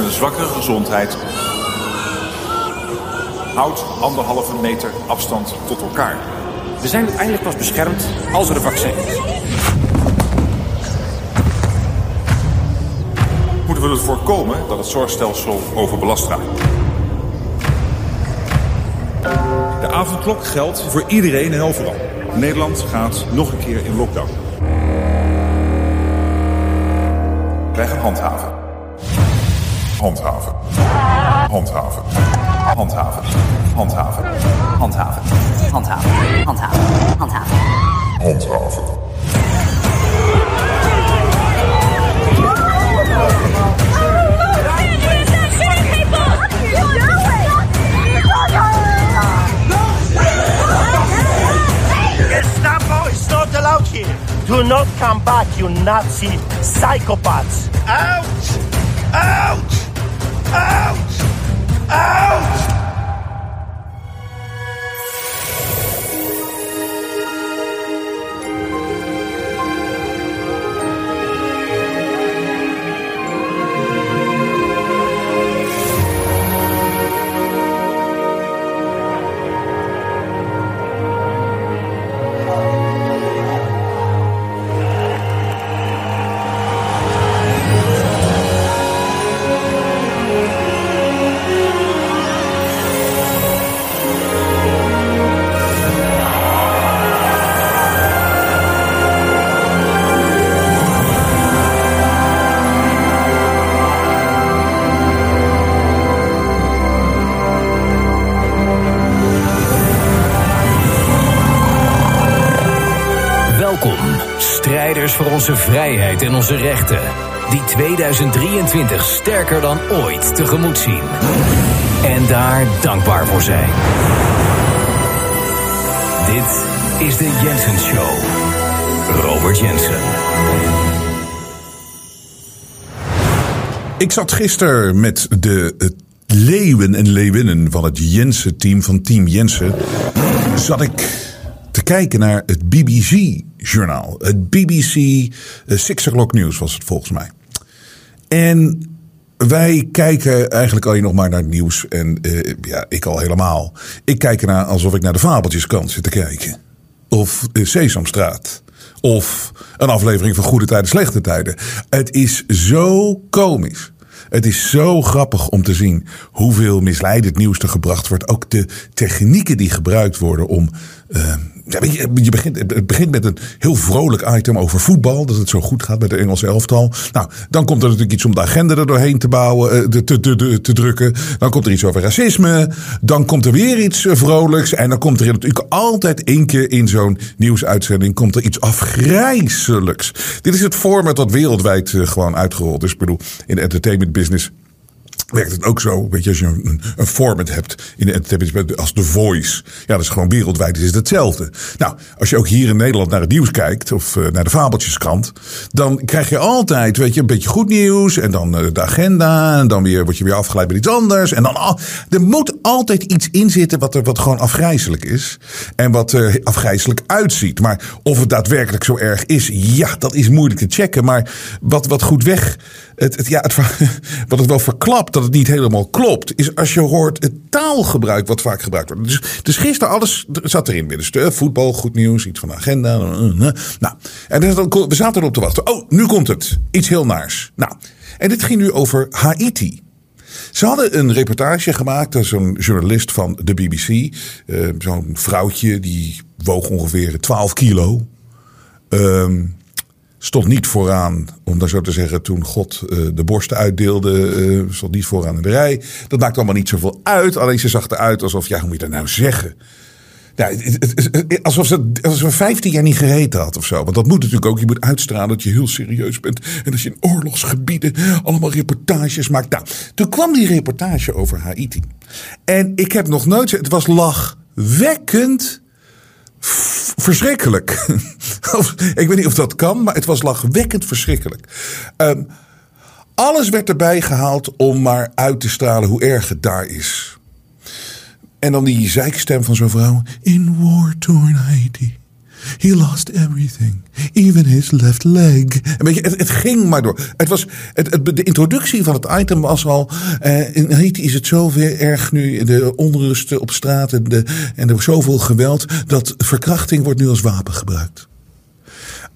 met een zwakkere gezondheid. Houd anderhalve meter afstand tot elkaar. We zijn uiteindelijk pas beschermd als er een vaccin is. Moeten we ervoor voorkomen dat het zorgstelsel overbelast raakt. De avondklok geldt voor iedereen en overal. Nederland gaat nog een keer in lockdown. Wij gaan handhaven. Handhaven. Handhaven. Handhaven. Handhaven. Handhaven. Handhaven. Handhaven. Handhaven. Handhaven. Not allowed here. Do not come back, you Nazi psychopaths. Ouch! Ouch! Out! Out! Onze vrijheid en onze rechten. Die 2023 sterker dan ooit tegemoet zien. En daar dankbaar voor zijn. Dit is de Jensen Show. Robert Jensen. Ik zat gisteren met de leeuwen en leeuwinnen van het Jensen-team van Team Jensen. Zat ik te kijken naar het BBC-journaal. Het BBC eh, Six O'Clock News was het volgens mij. En wij kijken eigenlijk alleen nog maar naar het nieuws. En eh, ja, ik al helemaal. Ik kijk ernaar alsof ik naar de fabeltjeskant zit te kijken. Of eh, Sesamstraat. Of een aflevering van Goede Tijden, Slechte Tijden. Het is zo komisch. Het is zo grappig om te zien hoeveel misleidend nieuws er gebracht wordt. Ook de technieken die gebruikt worden om. eh, je begint, het begint met een heel vrolijk item over voetbal. Dat het zo goed gaat met de Engelse elftal. Nou, dan komt er natuurlijk iets om de agenda er doorheen te bouwen, eh, te, te, te, te drukken. Dan komt er iets over racisme. Dan komt er weer iets eh, vrolijks. En dan komt er natuurlijk altijd één keer in zo'n nieuwsuitzending komt er iets afgrijzelijks. Dit is het format dat wereldwijd eh, gewoon uitgerold is. Ik bedoel, in de entertainment business werkt het ook zo. Weet je, als je een, een format hebt in de entertainment als The Voice. Ja, dat is gewoon wereldwijd is het hetzelfde. Nou, als je ook hier in Nederland naar het nieuws kijkt. Of uh, naar de Fabeltjeskrant. Dan krijg je altijd, weet je, een beetje goed nieuws. En dan uh, de agenda. En dan weer, word je weer afgeleid met iets anders. En dan, al, er moet altijd iets in zitten wat, er, wat gewoon afgrijzelijk is. En wat uh, afgrijzelijk uitziet. Maar of het daadwerkelijk zo erg is, ja, dat is moeilijk te checken. Maar wat, wat goed weg het, het, ja, het, wat het wel verklapt dat het niet helemaal klopt, is als je hoort het taalgebruik wat vaak gebruikt wordt. Dus, dus gisteren alles zat erin weer. De voetbal, goed nieuws, iets van de agenda. Nou, en dan, we zaten erop te wachten. Oh, nu komt het. Iets heel naars. Nou, en dit ging nu over Haiti. Ze hadden een reportage gemaakt, dat is een journalist van de BBC. Zo'n vrouwtje die woog ongeveer 12 kilo. Um, stond niet vooraan, om daar zo te zeggen, toen God uh, de borsten uitdeelde, uh, stond niet vooraan in de rij. Dat maakt allemaal niet zoveel uit. Alleen ze zag eruit alsof, ja, hoe moet je dat nou zeggen? Alsof, ze, alsof ze 15 jaar niet gereden had of zo. Want dat moet natuurlijk ook. Je moet uitstralen dat je heel serieus bent. En dat je in oorlogsgebieden allemaal reportages maakt. Nou, toen kwam die reportage over Haiti. En ik heb nog nooit... Het was lachwekkend verschrikkelijk. ik weet niet of dat kan, maar het was lachwekkend verschrikkelijk. Um, alles werd erbij gehaald om maar uit te stralen hoe erg het daar is. En dan die zeikstem van zo'n vrouw. In war-torn Haiti. He lost everything, even his left leg. En weet je, het, ging maar door. Het was, het, de introductie van het item was al. eh, in Haiti is het zoveel erg nu, de onrusten op straat en, de, en er zoveel geweld. dat verkrachting wordt nu als wapen gebruikt.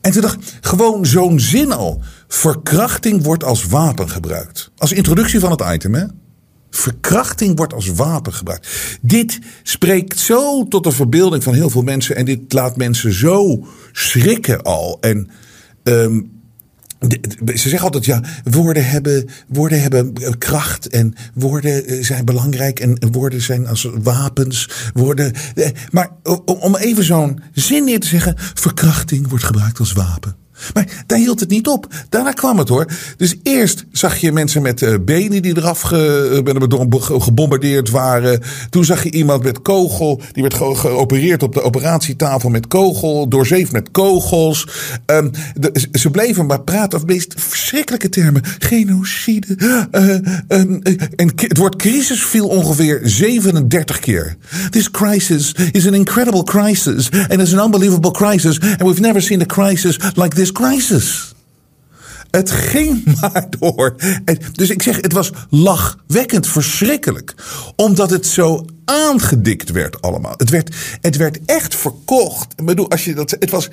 En toen dacht ik, gewoon zo'n zin al. Verkrachting wordt als wapen gebruikt. Als introductie van het item, hè? Verkrachting wordt als wapen gebruikt. Dit spreekt zo tot de verbeelding van heel veel mensen. En dit laat mensen zo schrikken al. En ehm, ze zeggen altijd, ja, woorden hebben, woorden hebben eh, kracht en woorden eh, zijn belangrijk en woorden zijn als wapens. Woorden, eh, maar om even zo'n zin neer te zeggen, verkrachting wordt gebruikt als wapen. Maar daar hield het niet op. Daarna kwam het hoor. Dus eerst zag je mensen met eh, benen die eraf eh, gebombardeerd waren. Toen zag je iemand met kogel. Die werd ge- geopereerd op de operatietafel met kogel. Doorzeefd met kogels. Ehm, ze bleven maar praten over meest verschrikkelijke termen. Genocide. eh, ehm, eh, en het woord crisis viel ongeveer 37 keer. This crisis is an incredible crisis. And it's an unbelievable crisis. And we've never seen a crisis like this crisis. Het ging maar door. En dus ik zeg, het was lachwekkend verschrikkelijk. Omdat het zo aangedikt werd allemaal. Het werd, het werd echt verkocht. Ik bedoel, als je dat, het was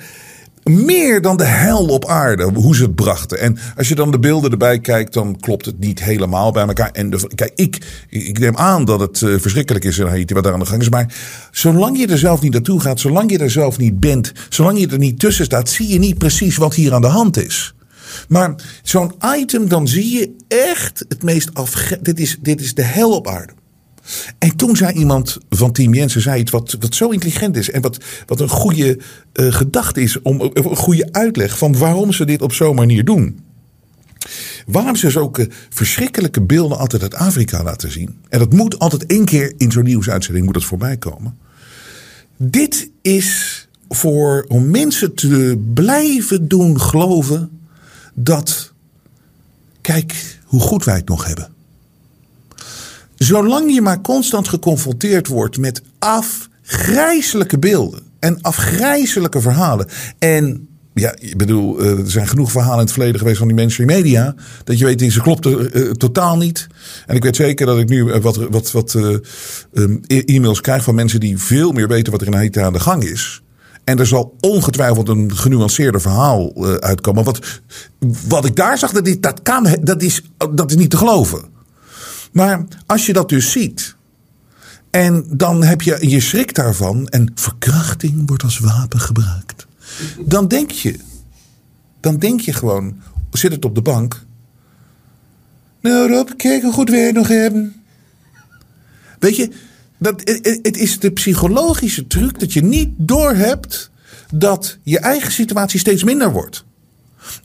meer dan de hel op aarde, hoe ze het brachten. En als je dan de beelden erbij kijkt, dan klopt het niet helemaal bij elkaar. En kijk, ik, ik neem aan dat het eh, verschrikkelijk is in Haiti wat daar aan de gang is. Maar zolang je er zelf niet naartoe gaat, zolang je er zelf niet bent, zolang je er niet tussen staat, zie je niet precies wat hier aan de hand is. Maar zo'n item, dan zie je echt het meest af. Dit is, dit is de hel op aarde. En toen zei iemand van Team Jensen zei iets wat, wat zo intelligent is. En wat, wat een goede eh, gedachte is. Om, een goede uitleg van waarom ze dit op zo'n manier doen. Waarom ze zulke verschrikkelijke beelden altijd uit Afrika laten zien. En dat moet altijd één keer in zo'n nieuwsuitzending moet het voorbij komen. Dit is voor om mensen te blijven doen geloven dat. Kijk hoe goed wij het nog hebben. Zolang je maar constant geconfronteerd wordt met afgrijzelijke beelden en afgrijzelijke verhalen. En ja, ik bedoel, eh, er zijn genoeg verhalen in het verleden geweest van die mainstream media. Dat je weet, ze klopten eh, totaal niet. En ik weet zeker dat ik nu eh, wat, wat, wat eh, um, e- e-mails krijg van mensen die veel meer weten wat er in Haiti aan de gang is. En er zal ongetwijfeld een genuanceerder verhaal eh, uitkomen. Wat, wat ik daar zag, dat, dat, kan, dat, is, dat is niet te geloven. Maar als je dat dus ziet. En dan heb je je schrik daarvan. En verkrachting wordt als wapen gebruikt. Dan denk je. Dan denk je gewoon. Zit het op de bank. Nou Rob, kijk hoe goed we het nog hebben. Weet je. Dat, het is de psychologische truc dat je niet doorhebt dat je eigen situatie steeds minder wordt.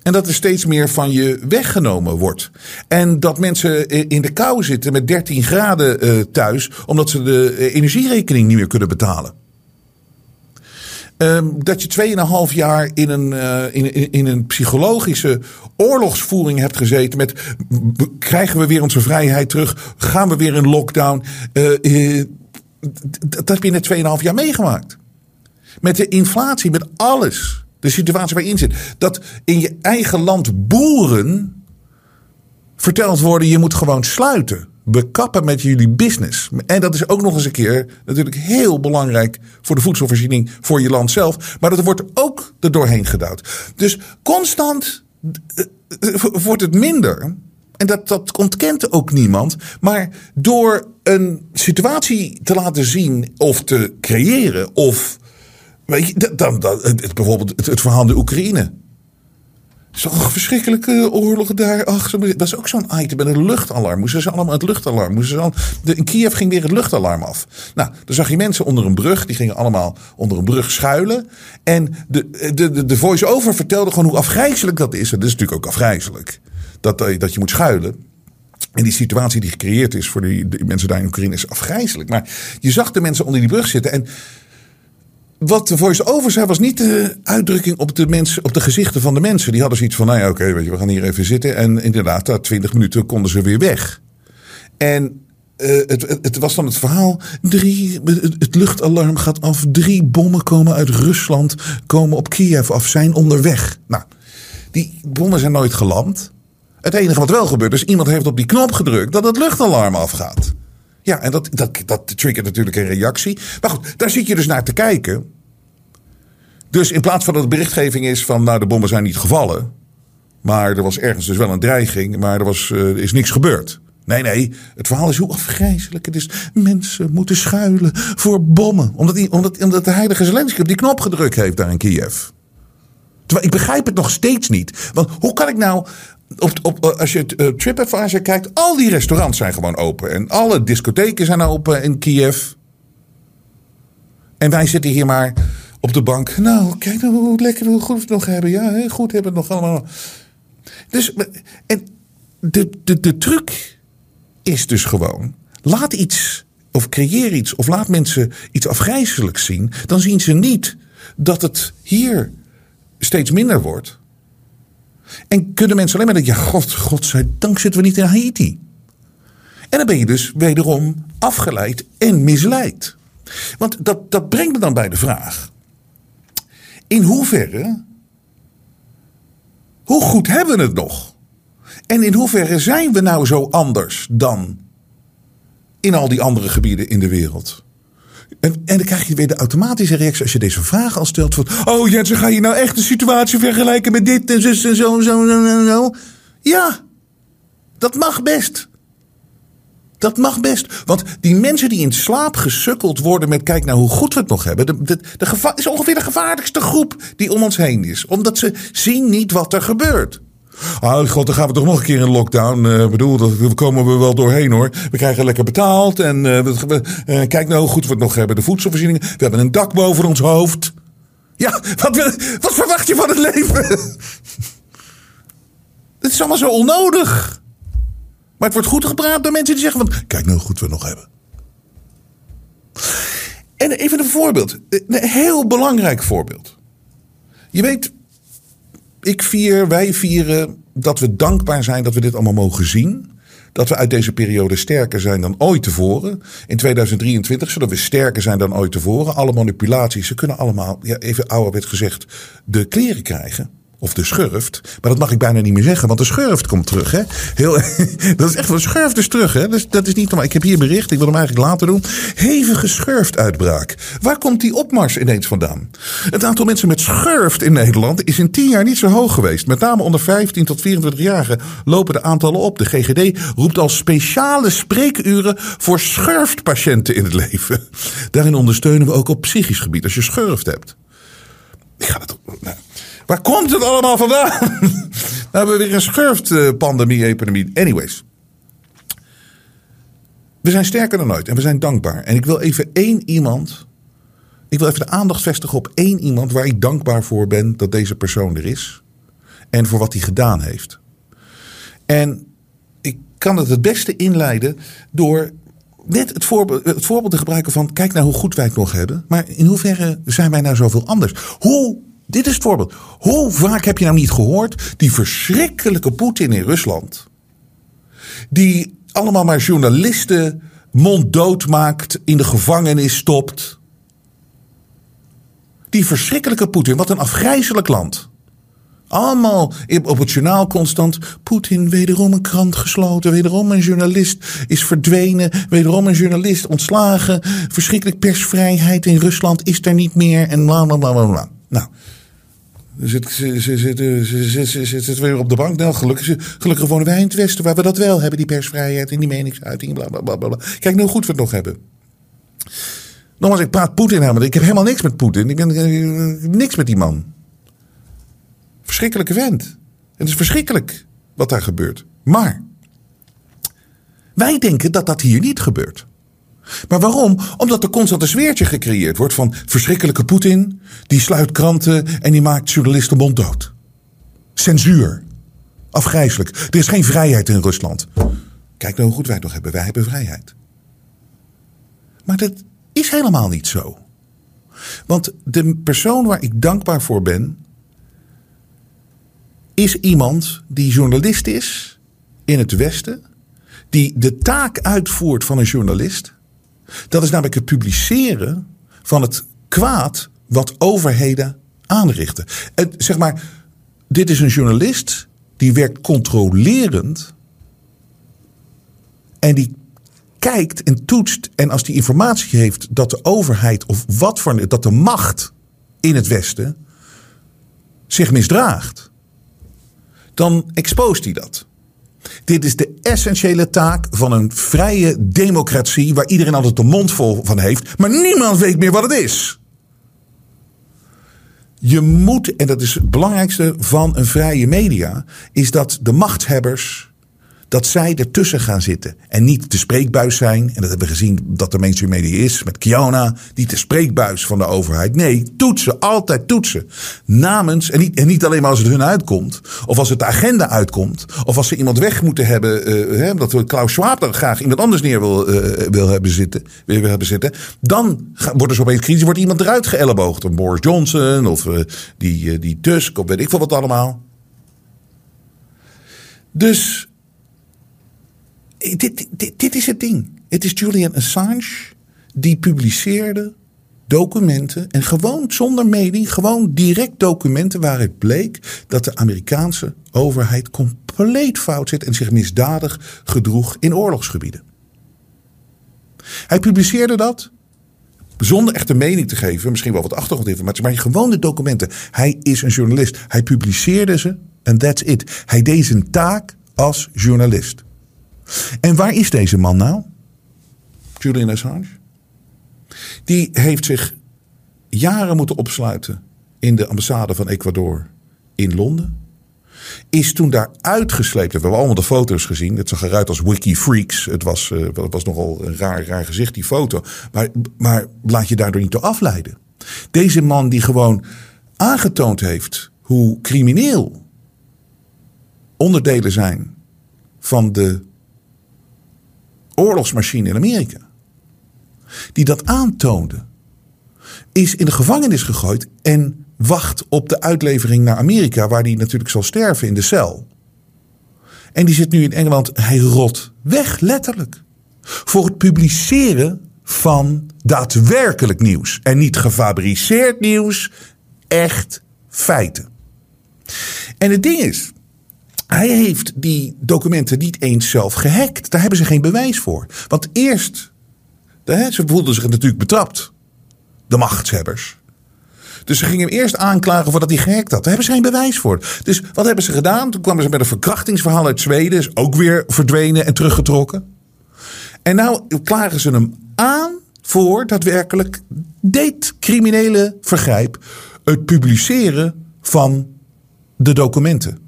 En dat er steeds meer van je weggenomen wordt. En dat mensen in de kou zitten met 13 graden eh, thuis, omdat ze de eh, energierekening niet meer kunnen betalen. Ehm, dat je 2,5 jaar in een, eh, in, in, een psychologische oorlogsvoering hebt gezeten. Met krijgen we weer onze vrijheid terug? Gaan we weer in lockdown? Eh, eh, dat heb je in 2,5 jaar meegemaakt. Met de inflatie, met alles. De situatie waar je in zit. Dat in je eigen land boeren verteld worden: je moet gewoon sluiten. Bekappen met jullie business. En dat is ook nog eens een keer natuurlijk heel belangrijk voor de voedselvoorziening voor je land zelf. Maar dat wordt ook er doorheen gedouwd. Dus constant eh, eh, wordt het minder. En dat, dat ontkent ook niemand. Maar door een situatie te laten zien of te creëren of Weet je, dan, dan, het, bijvoorbeeld het, het verhaal de Oekraïne. Zo'n verschrikkelijke oorlog daar. Ach, dat is ook zo'n item met een luchtalarm. Moesten ze allemaal het luchtalarm. Moesten ze al, in Kiev ging weer het luchtalarm af. Nou, dan zag je mensen onder een brug. Die gingen allemaal onder een brug schuilen. En de, de, de, de voice-over vertelde gewoon hoe afgrijzelijk dat is. En dat is natuurlijk ook afgrijzelijk. Dat, eh, dat je moet schuilen. En die situatie die gecreëerd is voor die, die mensen daar in Oekraïne is afgrijzelijk. Maar je zag de mensen onder die brug zitten. En wat de voice-over zei was niet de uitdrukking op de, op de gezichten van de mensen. Die hadden zoiets van, nou oké, weet je, we gaan hier even zitten. En inderdaad, na twintig minuten konden ze weer weg. En eh, het, het, was dan het verhaal. Het, het luchtalarm gaat af. Drie bommen komen uit Rusland. Komen op Kiev af. Zijn onderweg. Nou, die bommen zijn nooit geland. Het enige wat wel gebeurt is. Iemand heeft op die knop gedrukt. dat het luchtalarm afgaat. Ja, en dat, dat, dat triggert natuurlijk een reactie. Maar goed, daar zit je dus naar te kijken. Dus in plaats van dat de berichtgeving is van. Nou, de bommen zijn niet gevallen. Maar er was ergens dus wel een dreiging. Maar er was, eh, is niks gebeurd. Nee, nee. Het verhaal is hoe afgrijzelijk het is. Mensen moeten schuilen voor bommen. Omdat, die, omdat, omdat de heilige Zelensky op die knop gedrukt heeft daar in Kiev. Terwijl ik begrijp het nog steeds niet. Want hoe kan ik nou. Op, op, als je uh, TripAdvisor kijkt, al die restaurants zijn gewoon open. En alle discotheken zijn open in Kiev. En wij zitten hier maar op de bank. Nou, kijk nou hoe lekker, goed we het nog hebben. Ja, goed hebben we het nog allemaal. Dus, en de, de, de truc is dus gewoon, laat iets of creëer iets of laat mensen iets afgrijzelijks zien. Dan zien ze niet dat het hier steeds minder wordt. En kunnen mensen alleen maar denken, ja, god, godzijdank zitten we niet in Haiti. En dan ben je dus wederom afgeleid en misleid. Want dat, dat brengt me dan bij de vraag. In hoeverre, hoe goed hebben we het nog? En in hoeverre zijn we nou zo anders dan in al die andere gebieden in de wereld? En, en dan krijg je weer de automatische reactie als je deze vraag al stelt. Van, oh Jensen, ga je nou echt de situatie vergelijken met dit en zo en zo en zo? Ja, dat mag best. Dat mag best. Want die mensen die in slaap gesukkeld worden met kijk nou hoe goed we het nog hebben. De, de is ongeveer de gevaarlijkste groep die om ons heen is. Omdat ze zien niet wat er gebeurt. Oh god, dan gaan we toch nog een keer in lockdown. Ik uh, bedoel, daar komen we wel doorheen hoor. We krijgen lekker betaald. En we, uh, kijk nou hoe goed we het nog hebben. De voedselvoorziening. We hebben een dak boven ons hoofd. Ja, wat, wat verwacht je van het leven? Het is allemaal zo onnodig. Maar het wordt goed gepraat door mensen die zeggen van... Kijk nou hoe goed we het nog hebben. En even een voorbeeld. Een heel belangrijk voorbeeld. Je weet, ik vier, wij vieren dat we dankbaar zijn dat we dit allemaal mogen zien. Dat we uit deze periode sterker zijn dan ooit tevoren. In 2023 zullen we sterker zijn dan ooit tevoren. Alle manipulaties, ze kunnen allemaal, ja, even ouderwet gezegd, de kleren krijgen. Of de schurft. Maar dat mag ik bijna niet meer zeggen, want de schurft komt terug. Hè? Heel, dat is echt wel, schurft is terug. Hè? Dus dat is niet normaal. Ik heb hier bericht, ik wil hem eigenlijk later doen. Hevige schurftuitbraak. Waar komt die opmars ineens vandaan? Het aantal mensen met schurft in Nederland is in tien jaar niet zo hoog geweest. Met name onder 15 tot 24-jarigen lopen de aantallen op. De GGD roept al speciale spreekuren voor schurftpatiënten in het leven. Daarin ondersteunen we ook op psychisch gebied als je schurft hebt. Ik ga het. Nou, Waar komt het allemaal vandaan? nou hebben we weer een schurftpandemie-epidemie. Anyways. We zijn sterker dan ooit en we zijn dankbaar. En ik wil even één iemand. Ik wil even de aandacht vestigen op één iemand waar ik dankbaar voor ben dat deze persoon er is. En voor wat hij gedaan heeft. En ik kan het het beste inleiden door net het voorbeeld, het voorbeeld te gebruiken van: kijk nou hoe goed wij het nog hebben. Maar in hoeverre zijn wij nou zoveel anders? Hoe dit is het voorbeeld. Hoe vaak heb je nou niet gehoord die verschrikkelijke Poetin in Rusland, die allemaal maar journalisten monddood maakt, in de gevangenis stopt. Die verschrikkelijke Poetin, wat een afgrijzelijk land. Allemaal op het journaal constant. Poetin, wederom een krant gesloten. Wederom een journalist is verdwenen. Wederom een journalist ontslagen. Verschrikkelijk persvrijheid in Rusland is er niet meer. En bla bla bla bla. Nou, ze, ze, ze, ze, zit weer op de bank. Nou, gelukkig, gelukkig wonen wij in het Westen, waar we dat wel hebben, die persvrijheid en die meningsuiting. Bla, bla, bla. Kijk nou goed we het nog hebben. Nogmaals, ik praat Poetin helemaal. Ik heb helemaal niks met Poetin. Ik ben niks met die man. Verschrikkelijke vent. Het is verschrikkelijk wat daar gebeurt. Maar wij denken dat dat hier niet gebeurt. Maar waarom? Omdat er constant een sfeertje gecreëerd wordt van verschrikkelijke Poetin, die sluit kranten en die maakt journalisten monddood. Censuur. Afgrijzelijk. Er is geen vrijheid in Rusland. Kijk nou hoe goed wij nog hebben. Wij hebben vrijheid. Maar dat is helemaal niet zo. Want de persoon waar ik dankbaar voor ben, is iemand die journalist is in het Westen die de taak uitvoert van een journalist. Dat is namelijk het publiceren van het kwaad wat overheden aanrichten. Het, zeg maar, dit is een journalist die werkt controlerend. En die kijkt en toetst. En als die informatie heeft dat de overheid of wat voor dat de macht in het Westen zich misdraagt, dan exposeert hij dat. Dit is de essentiële taak van een vrije democratie waar iedereen altijd de mond vol van heeft, maar niemand weet meer wat het is. Je moet, en dat is het belangrijkste van een vrije media, is dat de machthebbers dat zij ertussen gaan zitten. En niet de spreekbuis zijn. En dat hebben we gezien dat de mainstream media is. Met Kiona. Niet de spreekbuis van de overheid. Nee, toetsen. Altijd toetsen. Namens. En niet, en niet alleen maar als het hun uitkomt. Of als het de agenda uitkomt. Of als ze iemand weg moeten hebben. Uh, hè, dat Klaus Schwab dan graag iemand anders neer wil, uh, wil, hebben, zitten, wil hebben zitten. Dan wordt er zo opeens crisis. Wordt iemand eruit geëlleboogd. Een Boris Johnson. Of uh, die, die Tusk. Of weet ik veel wat allemaal. Dus dit, dit, dit is het ding. Het is Julian Assange die publiceerde documenten. En gewoon zonder mening, gewoon direct documenten waaruit bleek dat de Amerikaanse overheid compleet fout zit en zich misdadig gedroeg in oorlogsgebieden. Hij publiceerde dat zonder echt een mening te geven, misschien wel wat achtergrondinformatie, maar gewoon de documenten. Hij is een journalist. Hij publiceerde ze en that's it. Hij deed zijn taak als journalist. En waar is deze man nou? Julian Assange. Die heeft zich jaren moeten opsluiten in de ambassade van Ecuador in Londen. Is toen daar uitgesleept. We hebben allemaal de foto's gezien. Het zag eruit als Wikifreaks. Het was, uh, het was nogal een raar, raar gezicht, die foto. Maar, maar laat je daardoor niet door afleiden. Deze man die gewoon aangetoond heeft hoe crimineel onderdelen zijn van de oorlogsmachine in Amerika, die dat aantoonde, is in de gevangenis gegooid en wacht op de uitlevering naar Amerika, waar hij natuurlijk zal sterven in de cel. En die zit nu in Engeland, hij rot weg, letterlijk. Voor het publiceren van daadwerkelijk nieuws. En niet gefabriceerd nieuws, echt feiten. En het ding is, hij heeft die documenten niet eens zelf gehackt. Daar hebben ze geen bewijs voor. Want eerst, ze voelden zich natuurlijk betrapt. De machtshebbers. Dus ze gingen hem eerst aanklagen voordat hij gehackt had. Daar hebben ze geen bewijs voor. Dus wat hebben ze gedaan? Toen kwamen ze met een verkrachtingsverhaal uit Zweden. Is ook weer verdwenen en teruggetrokken. En nou klagen ze hem aan voor daadwerkelijk dit criminele vergrijp. Het publiceren van de documenten.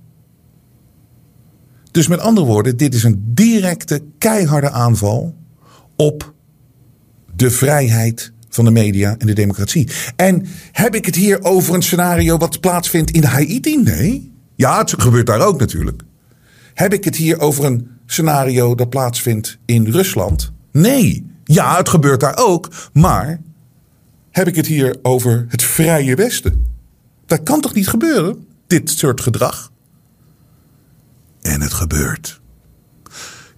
Dus met andere woorden, dit is een directe, keiharde aanval op de vrijheid van de media en de democratie. En heb ik het hier over een scenario wat plaatsvindt in Haiti? Nee. Ja, het gebeurt daar ook natuurlijk. Heb ik het hier over een scenario dat plaatsvindt in Rusland? Nee. Ja, het gebeurt daar ook. Maar heb ik het hier over het vrije Westen? Dat kan toch niet gebeuren, dit soort gedrag? En het gebeurt.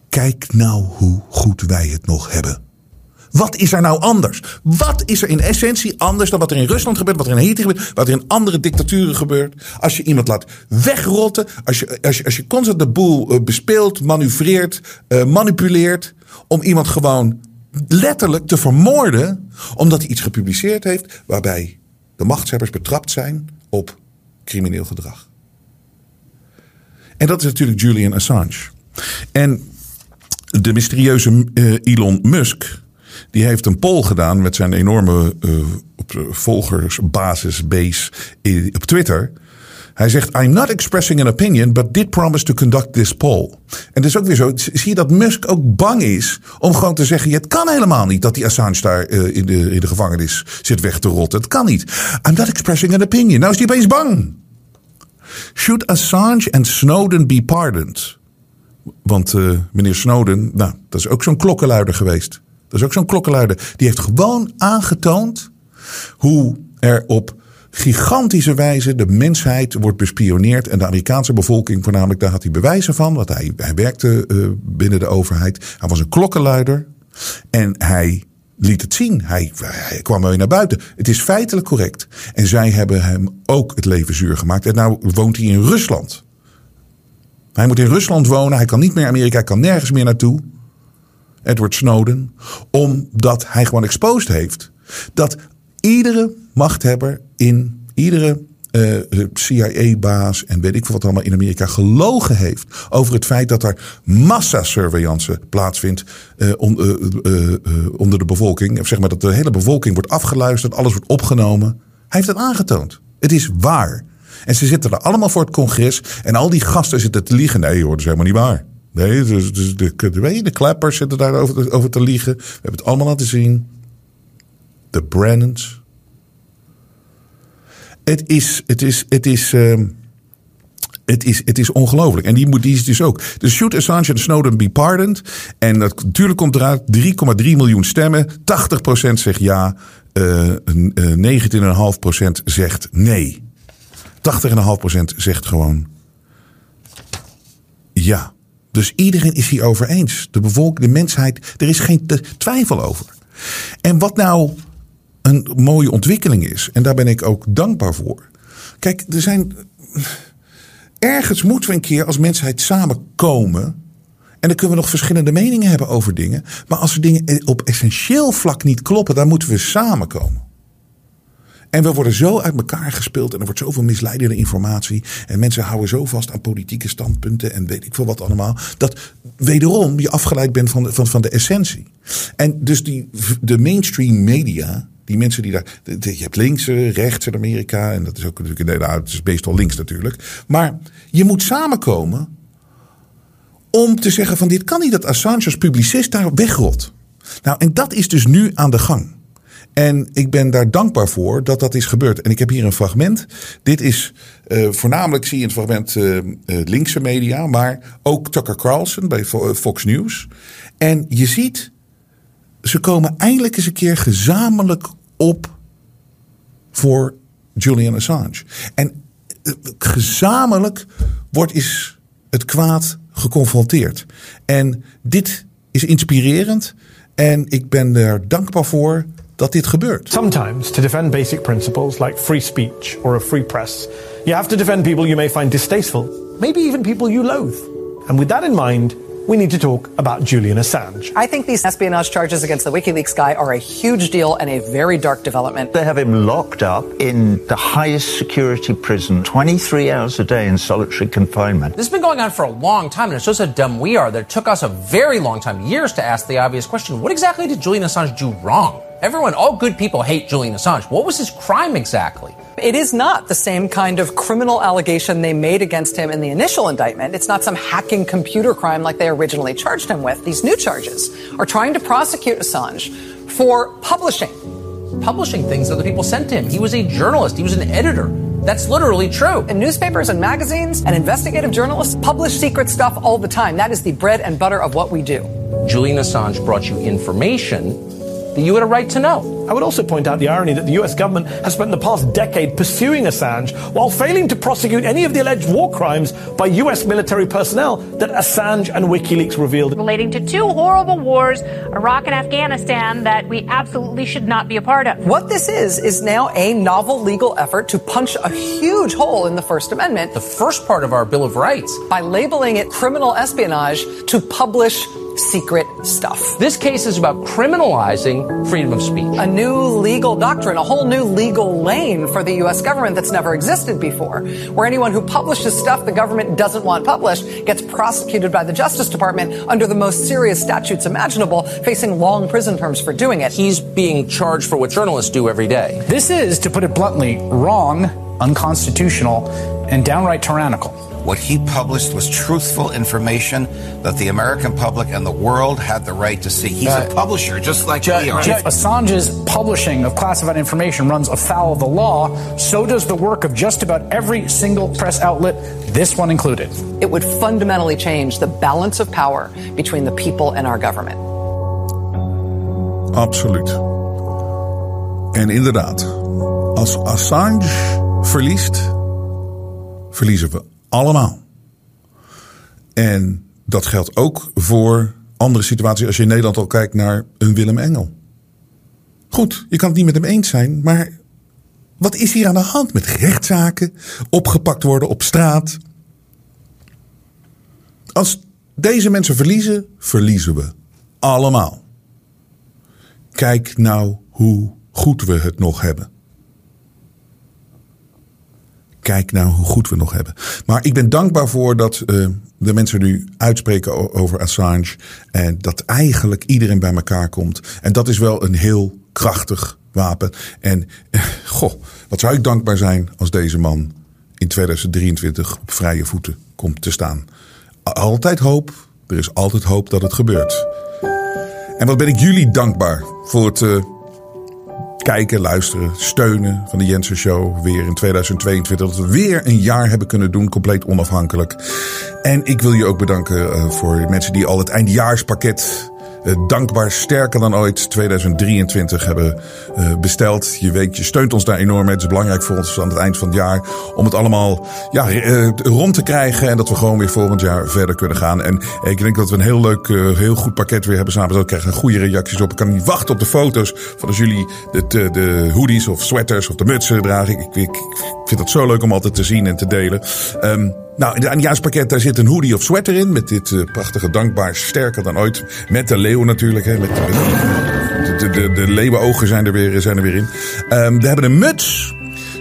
Kijk nou hoe goed wij het nog hebben. Wat is er nou anders? Wat is er in essentie anders dan wat er in Rusland gebeurt, wat er in Haiti gebeurt, wat er in andere dictaturen gebeurt? Als je iemand laat wegrotten, als je, als je, als je constant de boel eh, bespeelt, manoeuvreert, uh, manipuleert, om iemand gewoon letterlijk te vermoorden, omdat hij iets gepubliceerd heeft waarbij de machtshebbers betrapt zijn op crimineel gedrag. En dat is natuurlijk Julian Assange. En de mysterieuze uh, Elon Musk, die heeft een poll gedaan met zijn enorme uh, volgersbasis base op Twitter. Hij zegt: I'm not expressing an opinion, but did promise to conduct this poll. En dat is ook weer zo. Zie je dat Musk ook bang is om gewoon te zeggen: Het kan helemaal niet dat die Assange daar in, de, in de gevangenis zit weg te rotten. Het kan niet. I'm not expressing an opinion. Nou is hij opeens bang. Should Assange en Snowden be pardoned? Want uh, meneer Snowden, nou, dat is ook zo'n klokkenluider geweest. Dat is ook zo'n klokkenluider. Die heeft gewoon aangetoond hoe er op gigantische wijze de mensheid wordt bespioneerd. En de Amerikaanse bevolking voornamelijk, daar had hij bewijzen van. Want hij, hij werkte uh, binnen de overheid. Hij was een klokkenluider. En hij liet het zien. Hij, kwam weer naar buiten. Het is feitelijk correct. En zij hebben hem ook het leven zuur gemaakt. En nou woont hij in Rusland. Hij moet in Rusland wonen. Hij kan niet meer Amerika. Hij kan nergens meer naartoe. Edward Snowden. Omdat hij gewoon exposed heeft. Dat iedere machthebber in iedere uh, CIA-baas en weet ik wat allemaal in Amerika gelogen heeft over het feit dat er massasurveillance plaatsvindt on, uh, onder de bevolking. Of zeg maar dat de hele bevolking wordt afgeluisterd, alles wordt opgenomen. Hij heeft het aangetoond. Het is waar. En ze zitten er allemaal voor het congres en al die gasten zitten te liegen. Nee hoor, dat is helemaal niet waar. Nee, dus, dus de, de, de klappers zitten daar over, over te liegen. We hebben het allemaal laten zien. De Brennans, het is, het is, het is, uh, het is, het is ongelooflijk. En die, moet, die is dus ook. Dus shoot Assange en Snowden be pardoned. En dat, natuurlijk komt eruit 3,3 miljoen stemmen. 80% zegt ja. Uh, uh, 19,5% zegt nee. 80,5% zegt gewoon ja. Dus iedereen is hier over eens. De bevolking, de mensheid, er is geen twijfel over. En wat nou een mooie ontwikkeling is. En daar ben ik ook dankbaar voor. Kijk, er zijn. Ergens moeten we een keer als mensheid samenkomen. En dan kunnen we nog verschillende meningen hebben over dingen. Maar als er dingen op essentieel vlak niet kloppen, dan moeten we samenkomen. En we worden zo uit elkaar gespeeld en er wordt zoveel misleidende informatie. En mensen houden zo vast aan politieke standpunten en weet ik veel wat allemaal. Dat wederom je afgeleid bent van de, van, van de essentie. En dus die, de mainstream media, die mensen die daar. Je hebt links, rechts in Amerika. En dat is ook natuurlijk. Nou, het is meestal links natuurlijk. Maar je moet samenkomen. om te zeggen: van dit kan niet dat Assange als publicist daar wegrot. Nou, en dat is dus nu aan de gang. En ik ben daar dankbaar voor dat dat is gebeurd. En ik heb hier een fragment. Dit is uh, voornamelijk, zie je in het fragment, uh, linkse media. Maar ook Tucker Carlson bij Fox News. En je ziet, ze komen eindelijk eens een keer gezamenlijk op voor Julian Assange. En eh, gezamenlijk wordt is het kwaad geconfronteerd. En dit is inspirerend. En ik ben er dankbaar voor dat dit gebeurt. Sometimes to defend basic principles like free speech or a free press, you have to defend people you may find distasteful, maybe even people you loathe. And with that in mind, we need to talk about Julian Assange. I think these espionage charges against the WikiLeaks guy are a huge deal and a very dark development. They have him locked up in the highest security prison, 23 hours a day in solitary confinement. This has been going on for a long time, and it shows how dumb we are that it took us a very long time, years, to ask the obvious question what exactly did Julian Assange do wrong? Everyone, all good people hate Julian Assange. What was his crime exactly? It is not the same kind of criminal allegation they made against him in the initial indictment. It's not some hacking computer crime like they originally charged him with. These new charges are trying to prosecute Assange for publishing. Publishing things that other people sent to him. He was a journalist, he was an editor. That's literally true. And newspapers and magazines and investigative journalists publish secret stuff all the time. That is the bread and butter of what we do. Julian Assange brought you information that you had a right to know. I would also point out the irony that the US government has spent the past decade pursuing Assange while failing to prosecute any of the alleged war crimes by US military personnel that Assange and WikiLeaks revealed. Relating to two horrible wars, Iraq and Afghanistan, that we absolutely should not be a part of. What this is, is now a novel legal effort to punch a huge hole in the First Amendment. The first part of our Bill of Rights. By labeling it criminal espionage to publish secret stuff. This case is about criminalizing freedom of speech. A new legal doctrine, a whole new legal lane for the US government that's never existed before, where anyone who publishes stuff the government doesn't want published gets prosecuted by the Justice Department under the most serious statutes imaginable, facing long prison terms for doing it. He's being charged for what journalists do every day. This is, to put it bluntly, wrong, unconstitutional, and downright tyrannical. What he published was truthful information that the American public and the world had the right to see. He's uh, a publisher, just like Jeff, we are. If Assange's publishing of classified information runs afoul of the law, so does the work of just about every single press outlet, this one included. It would fundamentally change the balance of power between the people and our government. Absoluut. En inderdaad, Als Assange verliest, verliezen we allemaal. En dat geldt ook voor andere situaties. Als je in Nederland al kijkt naar een Willem Engel. Goed, je kan het niet met hem eens zijn, maar wat is hier aan de hand met rechtszaken? Opgepakt worden op straat. Als deze mensen verliezen, verliezen we allemaal. Kijk nou hoe goed we het nog hebben. Kijk nou hoe goed we nog hebben. Maar ik ben dankbaar voor dat uh, de mensen nu uitspreken over Assange. En dat eigenlijk iedereen bij elkaar komt. En dat is wel een heel krachtig wapen. En uh, goh, wat zou ik dankbaar zijn als deze man in 2023 op vrije voeten komt te staan. Altijd hoop. Er is altijd hoop dat het gebeurt. En wat ben ik jullie dankbaar voor het uh, kijken, luisteren, steunen van de Jensen Show. Weer in 2022. Dat we weer een jaar hebben kunnen doen, compleet onafhankelijk. En ik wil je ook bedanken uh, voor mensen die al het eindejaarspakket uh, dankbaar sterker dan ooit 2023 hebben uh, besteld. Je weet, je steunt ons daar enorm mee. Het is belangrijk voor ons aan het eind van het jaar om het allemaal ja, uh, rond te krijgen. En dat we gewoon weer volgend jaar verder kunnen gaan. En ik denk dat we een heel leuk, heel goed pakket weer hebben samen. We krijgen goede reacties op. Ik kan niet wachten op de foto's van als jullie de, de, de hoodies of sweaters of de mutsen dragen. Ik, ik, vind het zo leuk om altijd te zien en te delen. Um, nou, in het eindjaarspakket daar zit een hoodie of sweater in. Met dit uh, prachtige dankbaar sterker dan ooit. Met de leeuw natuurlijk. Hè, met, de, de, de, leeuwenogen zijn er weer, zijn er weer in. Um, we hebben een muts.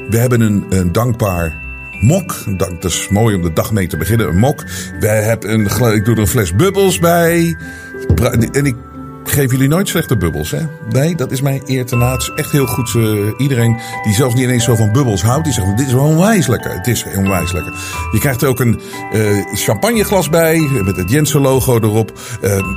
We hebben een, een dankbaar mok. Dat is mooi om de dag mee te beginnen. Een mok. We hebben een, ik doe er een fles bubbels bij. En ik geef jullie nooit slechte bubbels, hè? Nee, dat is mijn eer te na. Echt heel goed. Uh, iedereen die zelfs niet ineens zo van bubbels houdt, die zegt: Dit is wel onwijs lekker. Het is onwijs lekker. Je krijgt er ook een uh, champagneglas bij, met het Jensen-logo erop.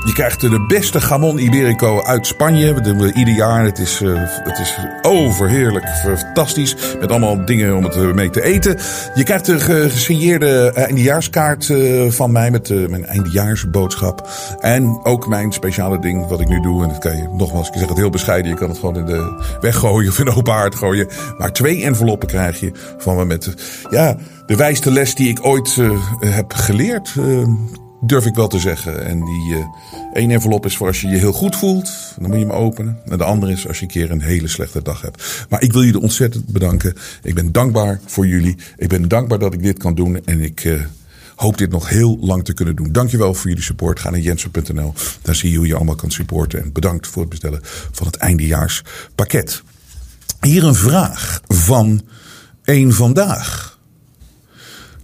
Je krijgt de beste Gamon Iberico uit Spanje. Dat doen we ieder jaar. Het is, het is overheerlijk, fantastisch. Met allemaal dingen om het mee te eten. Je krijgt de gesigneerde eindejaarskaart van mij met mijn eindejaarsboodschap. En ook mijn speciale ding wat ik nu doe. En dat kan je nogmaals, ik zeg het heel bescheiden. Je kan het gewoon in de weggooien of in open haard gooien. Maar twee enveloppen krijg je van me met ja, de wijste les die ik ooit uh, heb geleerd. Uh, durf ik wel te zeggen. En die uh, één envelop is voor als je je heel goed voelt. Dan moet je hem openen. En de andere is als je een keer een hele slechte dag hebt. Maar ik wil jullie ontzettend bedanken. Ik ben dankbaar voor jullie. Ik ben dankbaar dat ik dit kan doen. En ik hoop dit nog heel lang te kunnen doen. Dankjewel voor jullie support. Ga naar jensen.nl. Daar zie je hoe je allemaal kan supporten. En bedankt voor het bestellen van het eindejaarspakket. Hier een vraag van een vandaag.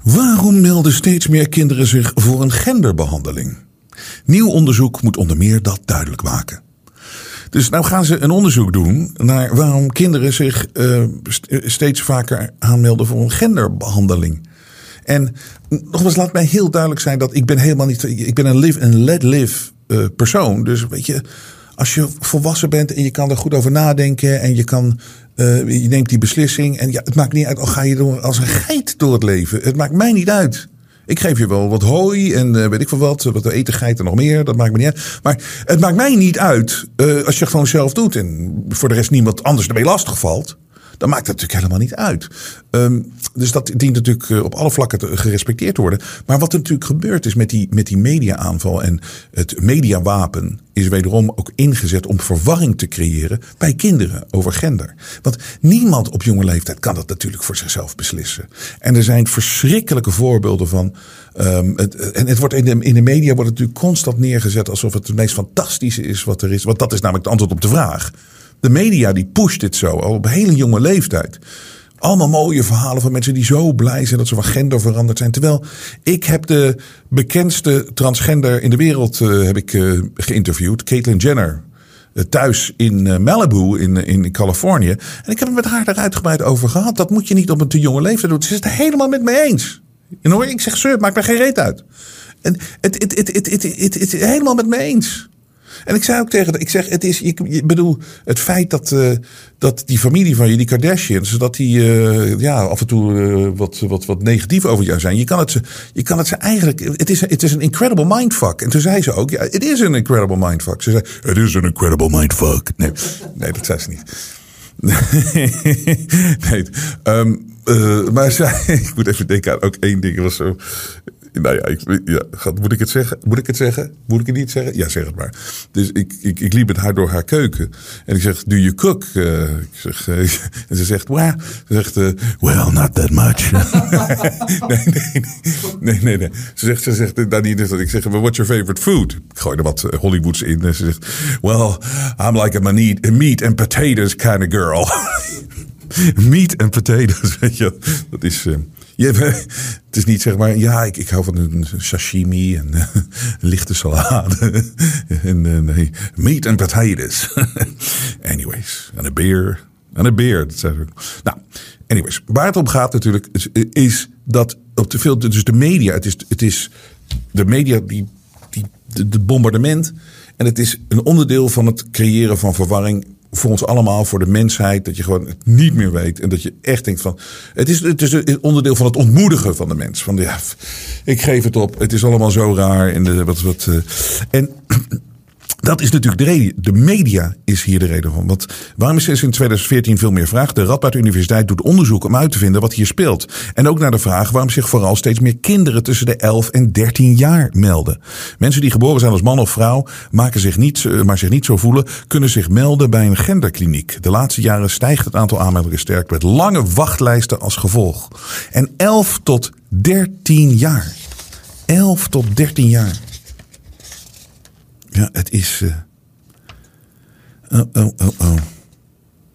Waarom melden steeds meer kinderen zich voor een genderbehandeling? Nieuw onderzoek moet onder meer dat duidelijk maken. Dus nou gaan ze een onderzoek doen naar waarom kinderen zich uh, steeds vaker aanmelden voor een genderbehandeling. En nogmaals, laat mij heel duidelijk zijn dat ik ben helemaal niet. Ik ben een live en let live uh, persoon. Dus weet je, als je volwassen bent en je kan er goed over nadenken en je kan. Uh, je neemt die beslissing. En ja, het maakt niet uit. Al ga je door als een geit door het leven. Het maakt mij niet uit. Ik geef je wel wat hooi en uh, weet ik veel wat. Wat eten geiten nog meer. Dat maakt me niet uit. Maar het maakt mij niet uit als je het gewoon zelf doet. En voor de rest niemand anders ermee lastig valt dan maakt het natuurlijk helemaal niet uit. Um, dus dat dient natuurlijk op alle vlakken te, gerespecteerd te worden. Maar wat er natuurlijk gebeurd is met die, met die media-aanval en het mediawapen is wederom ook ingezet om verwarring te creëren bij kinderen over gender. Want niemand op jonge leeftijd kan dat natuurlijk voor zichzelf beslissen. En er zijn verschrikkelijke voorbeelden van. Um, het, en het wordt in de, in de media wordt het natuurlijk constant neergezet alsof het het meest fantastische is wat er is. Want dat is namelijk het antwoord op de vraag. De media die pusht dit zo, al op hele jonge leeftijd. Allemaal mooie verhalen van mensen die zo blij zijn dat ze van gender veranderd zijn. Terwijl ik heb de bekendste transgender in de wereld uh, heb ik, uh, geïnterviewd. Caitlyn Jenner. Uh, thuis in Malibu in, in Californië. En ik heb het met haar daar uitgebreid over gehad. Dat moet je niet op een te jonge leeftijd doen. Ze is het helemaal met me eens. En hoor, ik zeg, sir, maakt mij geen reet uit. En het, het, het, het, het, het helemaal met me eens. En ik zei ook tegen ik zeg, het is, ik bedoel, het feit dat, uh, dat die familie van je, die Kardashians, dat die uh, ja, af en toe uh, wat, wat, wat negatief over jou zijn. Je kan het ze, je kan het ze eigenlijk, het is, het is een incredible mindfuck. En toen zei ze ook, ja, het is een incredible mindfuck. Ze zei, het is een incredible mindfuck. Nee, nee, dat zei ze niet. nee, ehm, eh, maar zij, ik moet even denken aan ook één ding. Was zo. Nou ja, ik, ja, moet ik het zeggen? Moet ik het zeggen? Moet ik het niet zeggen? Ja, zeg het maar. Dus ik, ik, ik liep met haar door haar keuken. En ik zeg, do you cook? Eh, ik zeg, eh, en ze zegt, well, ze zegt, eh, well, not that much. nee, nee, nee, nee. Ze zegt, ze zegt, nou, niet dat ik zeg, what's your favorite food? Ik gooi er wat Hollywoods in. En ze zegt, well, I'm like a meat, meat and potatoes kind of girl. Meat en potatoes, weet je. Dat is. Je, het is niet zeg maar, ja, ik, ik hou van een sashimi en lichte salade. en eh, nee, meat en potatoes. anyways, en een beer. En een beer. Dat zijn. Nou, anyways, waar het om gaat natuurlijk, is, is dat op te veel, dus de media, het is, het is de media die, die, de bombardement. En het is een onderdeel van het creëren van verwarring voor ons allemaal, voor de mensheid, dat je gewoon het niet meer weet. En dat je echt denkt van. Het is, het is een onderdeel van het ontmoedigen van de mens. Van ja, ik geef het op. Het is allemaal zo raar. En, wat, wat, eh, en dat is natuurlijk de reden. De media is hier de reden van. Want waarom is er in 2014 veel meer vraag? De Radboud Universiteit doet onderzoek om uit te vinden wat hier speelt. En ook naar de vraag waarom zich vooral steeds meer kinderen tussen de 11 en 13 jaar melden. Mensen die geboren zijn als man of vrouw, maken zich niet, eh, maar zich niet zo voelen, kunnen zich melden bij een genderkliniek. De laatste jaren stijgt het aantal aanmeldingen sterk met lange wachtlijsten als gevolg. En 11 tot 13 jaar. 11 tot 13 jaar. Ja, het is. eh, Oh, oh, oh, oh.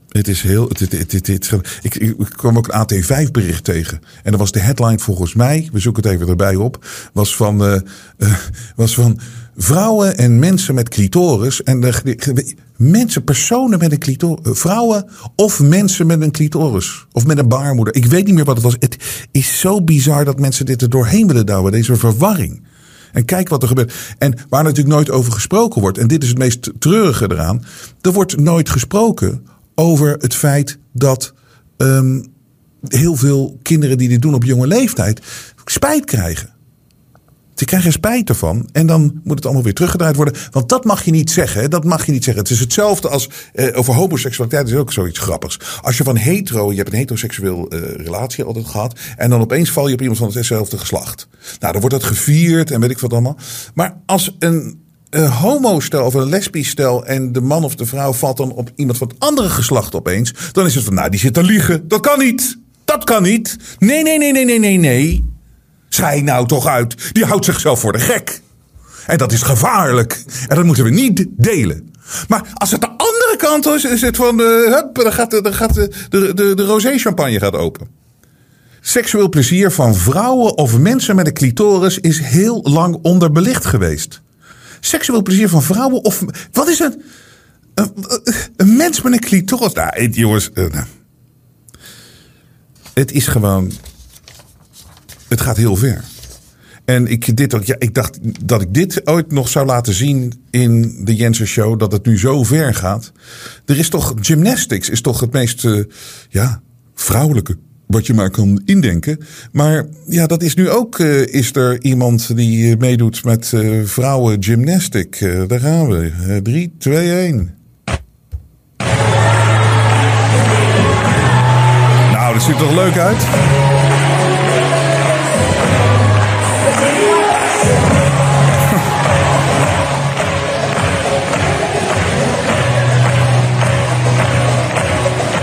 Het is heel. Het, het, het, ik, ik kwam ook een AT5-bericht tegen. En dat was de headline volgens mij. We zoeken het even erbij op. Was van. eh, eh, was van vrouwen en mensen met clitoris. En de, mensen, personen met een clitoris. Vrouwen of mensen met een clitoris. Of met een baarmoeder. Ik weet niet meer wat het was. Het is zo bizar dat mensen dit er doorheen willen douwen. Deze verwarring. En kijk wat er gebeurt. En waar natuurlijk nooit over gesproken wordt. En dit is het meest treurige eraan. Er wordt nooit gesproken over het feit dat ehm, heel veel kinderen die dit doen op jonge leeftijd spijt krijgen. Ze krijgen spijt ervan. En dan moet het allemaal weer teruggedraaid worden. Want dat mag je niet zeggen. Dat mag je niet zeggen. Het is hetzelfde als eh, over homoseksualiteit. is ook zoiets grappigs. Als je van hetero, je hebt een heteroseksueel eh, relatie altijd gehad. En dan opeens val je op iemand van hetzelfde geslacht. Nou, dan wordt dat gevierd en weet ik wat allemaal. Maar als een een homo-stel of een lesbisch stel en de man of de vrouw valt dan op iemand van het andere geslacht opeens. Dan is het van, nou, die zit te liegen. Dat kan niet. Dat kan niet. Nee, nee, nee, nee, nee, nee, nee. Schij nou toch uit. Die houdt zichzelf voor de gek. En dat is gevaarlijk. En dat moeten we niet delen. Maar als het de andere kant is, is het van, eh, hup, dan gaat, de, dan gaat de, de, de, de rosé-champagne gaat open. Seksueel plezier van vrouwen of mensen met een clitoris is heel lang onderbelicht geweest. Seksueel plezier van vrouwen of... Wat is het? Een, een mens met een clitoris. Nou, jongens. eh, nou. Het is gewoon... Het gaat heel ver. En ik, dit, ja, ik dacht dat ik dit ooit nog zou laten zien in de Jensen Show. Dat het nu zo ver gaat. Er is toch... Gymnastics is toch het meest eh, ja, vrouwelijke wat je maar kan indenken. Maar ja, dat is nu ook... eh, is er iemand die eh, meedoet met vrouwen gymnastic. Daar gaan we. Eh, 3, 2, 1. Nou, dat ziet er toch leuk uit?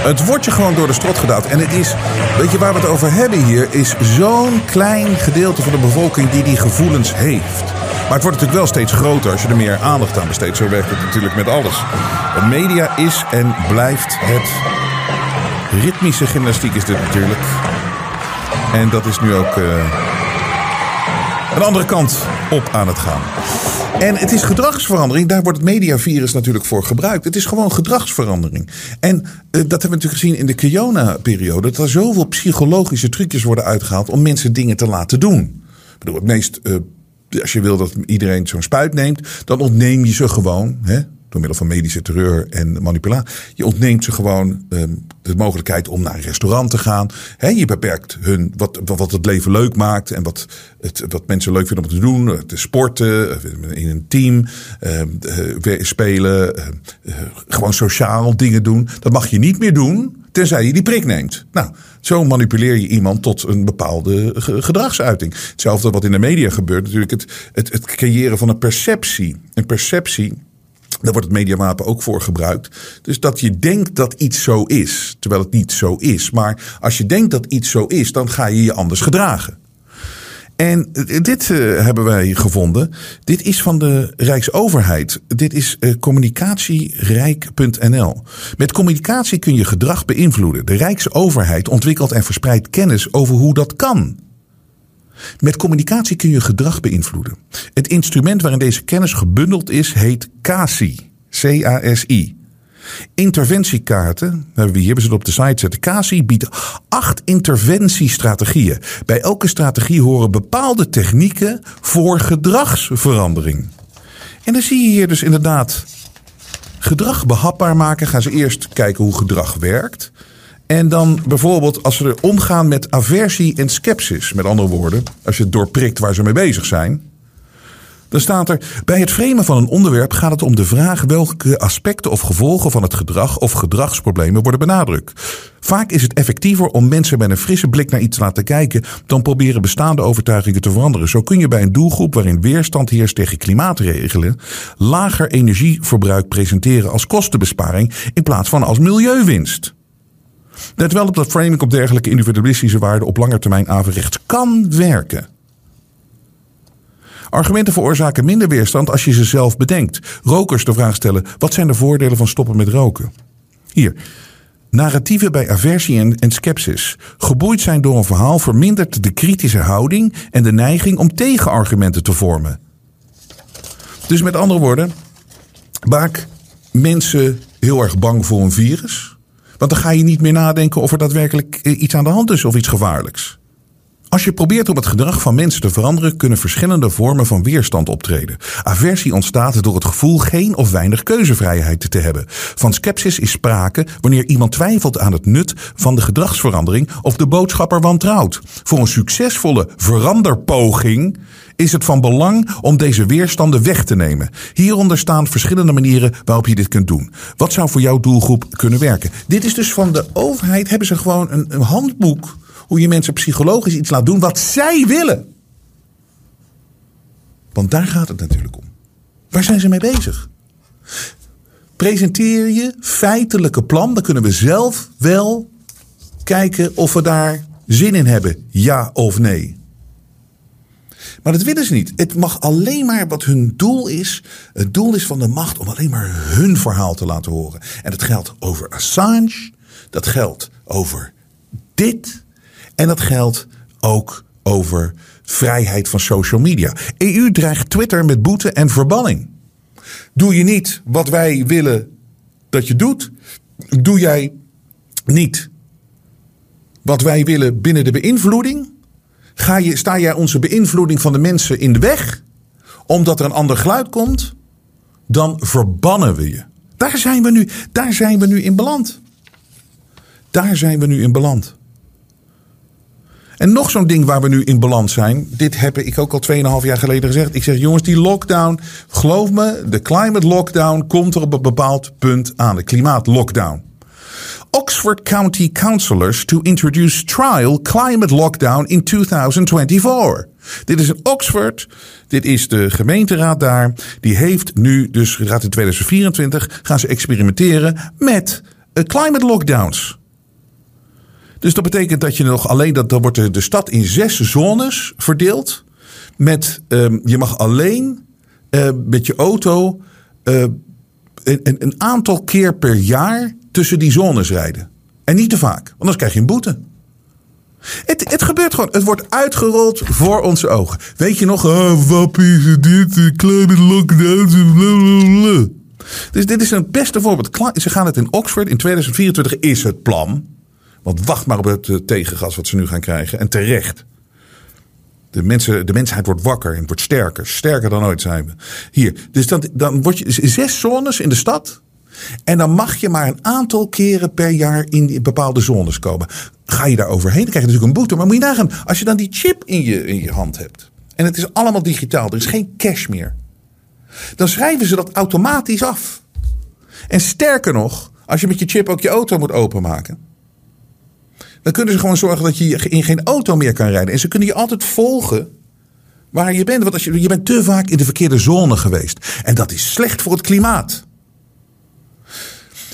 Het wordt je gewoon door de strot gedouwd. En het is, weet je waar we het over hebben hier, is zo'n klein gedeelte van de bevolking die die gevoelens heeft. Maar het wordt natuurlijk wel steeds groter als je er meer aandacht aan besteedt. Zo werkt het natuurlijk met alles. De media is en blijft het. Ritmische gymnastiek is dit natuurlijk. En dat is nu ook eh, een andere kant op aan het gaan. En het is gedragsverandering. Daar wordt het mediavirus natuurlijk voor gebruikt. Het is gewoon gedragsverandering. En eh, dat hebben we natuurlijk gezien in de Kiona-periode. Dat er zoveel psychologische trucjes worden uitgehaald om mensen dingen te laten doen. Ik bedoel, het meest, eh, als je wil dat iedereen zo'n spuit neemt, dan ontneem je ze gewoon. Hè? Door middel van medische terreur en manipulatie. Je ontneemt ze gewoon ehm, de mogelijkheid om naar een restaurant te gaan. Je beperkt hun wat, wat het leven leuk maakt en wat, het, wat mensen leuk vinden om te doen. Te sporten, in een team, ehm, eh, spelen, eh, gewoon sociaal dingen doen. Dat mag je niet meer doen tenzij je die prik neemt. Nou, zo manipuleer je iemand tot een bepaalde gedragsuiting. Hetzelfde wat in de media gebeurt, natuurlijk het, het, het creëren van een perceptie. Een perceptie daar wordt het mediawapen ook voor gebruikt. Dus dat je denkt dat iets zo is, terwijl het niet zo is. Maar als je denkt dat iets zo is, dan ga je je anders gedragen. En dit uh, hebben wij gevonden. Dit is van de Rijksoverheid. Dit is uh, communicatierijk.nl. Met communicatie kun je gedrag beïnvloeden. De Rijksoverheid ontwikkelt en verspreidt kennis over hoe dat kan. Met communicatie kun je gedrag beïnvloeden. Het instrument waarin deze kennis gebundeld is heet CASI. C-A-S-I. Interventiekaarten, we hier hebben ze het op de site zetten. CASI biedt acht interventiestrategieën. Bij elke strategie horen bepaalde technieken voor gedragsverandering. En dan zie je hier dus inderdaad gedrag behapbaar maken. Gaan ze eerst kijken hoe gedrag werkt. En dan bijvoorbeeld als ze omgaan met aversie en sceptisch. Met andere woorden, als je het doorprikt waar ze mee bezig zijn. Dan staat er, bij het framen van een onderwerp gaat het om de vraag welke aspecten of gevolgen van het gedrag of gedragsproblemen worden benadrukt. Vaak is het effectiever om mensen met een frisse blik naar iets te laten kijken dan proberen bestaande overtuigingen te veranderen. Zo kun je bij een doelgroep waarin weerstand heerst tegen klimaatregelen lager energieverbruik presenteren als kostenbesparing in plaats van als milieuwinst. Let wel op dat framing op dergelijke individualistische waarden op lange termijn averechts kan werken. Argumenten veroorzaken minder weerstand als je ze zelf bedenkt. Rokers de vraag stellen: wat zijn de voordelen van stoppen met roken? Hier. Narratieven bij aversie en, en sceptisch. Geboeid zijn door een verhaal vermindert de kritische houding en de neiging om tegenargumenten te vormen. Dus met andere woorden, maak mensen heel erg bang voor een virus. Want dan ga je niet meer nadenken of er daadwerkelijk eh, iets aan de hand is of iets gevaarlijks. Als je probeert om het gedrag van mensen te veranderen, kunnen verschillende vormen van weerstand optreden. Aversie ontstaat door het gevoel geen of weinig keuzevrijheid te hebben. Van sceptisch is sprake wanneer iemand twijfelt aan het nut van de gedragsverandering of de boodschapper wantrouwt. Voor een succesvolle veranderpoging is het van belang om deze weerstanden weg te nemen. Hieronder staan verschillende manieren waarop je dit kunt doen. Wat zou voor jouw doelgroep kunnen werken? Dit is dus van de overheid, hebben ze gewoon een, een handboek hoe je mensen psychologisch iets laat doen wat zij willen. Want daar gaat het natuurlijk om. Waar zijn ze mee bezig? Presenteer je feitelijke plan, dan kunnen we zelf wel kijken of we daar zin in hebben, ja of nee. Maar dat willen ze niet. Het mag alleen maar wat hun doel is. Het doel is van de macht om alleen maar hun verhaal te laten horen. En dat geldt over Assange. Dat geldt over dit. En dat geldt ook over vrijheid van social media. EU dreigt Twitter met boete en verbanning. Doe je niet wat wij willen dat je doet, doe jij niet wat wij willen binnen de beïnvloeding, ga je, sta jij onze beïnvloeding van de mensen in de weg, omdat er een ander geluid komt, dan verbannen we je. Daar zijn we nu, daar zijn we nu in beland. Daar zijn we nu in beland. En nog zo'n ding waar we nu in balans zijn. Dit heb ik ook al 2,5 jaar geleden gezegd. Ik zeg jongens, die lockdown, geloof me, de climate lockdown komt er op een bepaald punt aan. De klimaatlockdown. Oxford County councillors to introduce trial climate lockdown in 2024. Dit is in Oxford. Dit is de gemeenteraad daar. Die heeft nu, dus gaat in 2024, gaan ze experimenteren met uh, climate lockdowns. Dus dat betekent dat je nog alleen dat dan wordt de, de stad in zes zones verdeeld. Met um, je mag alleen uh, met je auto een, een, aantal keer per jaar tussen die zones rijden. En niet te vaak, anders krijg je een boete. Het, het gebeurt gewoon. Het wordt uitgerold voor onze ogen. Weet je nog? Ah, wappie, dit, kleine lockdowns, blablabla. Dus dit is een beste voorbeeld. Ze gaan het in Oxford. In 2024 is het plan. Want wacht maar op het eh, tegengas wat ze nu gaan krijgen. En terecht. De, mensen, de mensheid wordt wakker en wordt sterker. Sterker dan ooit zijn we. Hier. Dus dan, dan word je zes zones in de stad. En dan mag je maar een aantal keren per jaar in bepaalde zones komen. Ga je daar overheen, dan krijg je natuurlijk een boete. Maar moet je nagaan, als je dan die chip in je, in je hand hebt. En het is allemaal digitaal, er is geen cash meer. Dan schrijven ze dat automatisch af. En sterker nog, als je met je chip ook je auto moet openmaken. Dan kunnen ze gewoon zorgen dat je in geen auto meer kan rijden. En ze kunnen je altijd volgen waar je bent. Want als je, je bent te vaak in de verkeerde zone geweest. En dat is slecht voor het klimaat.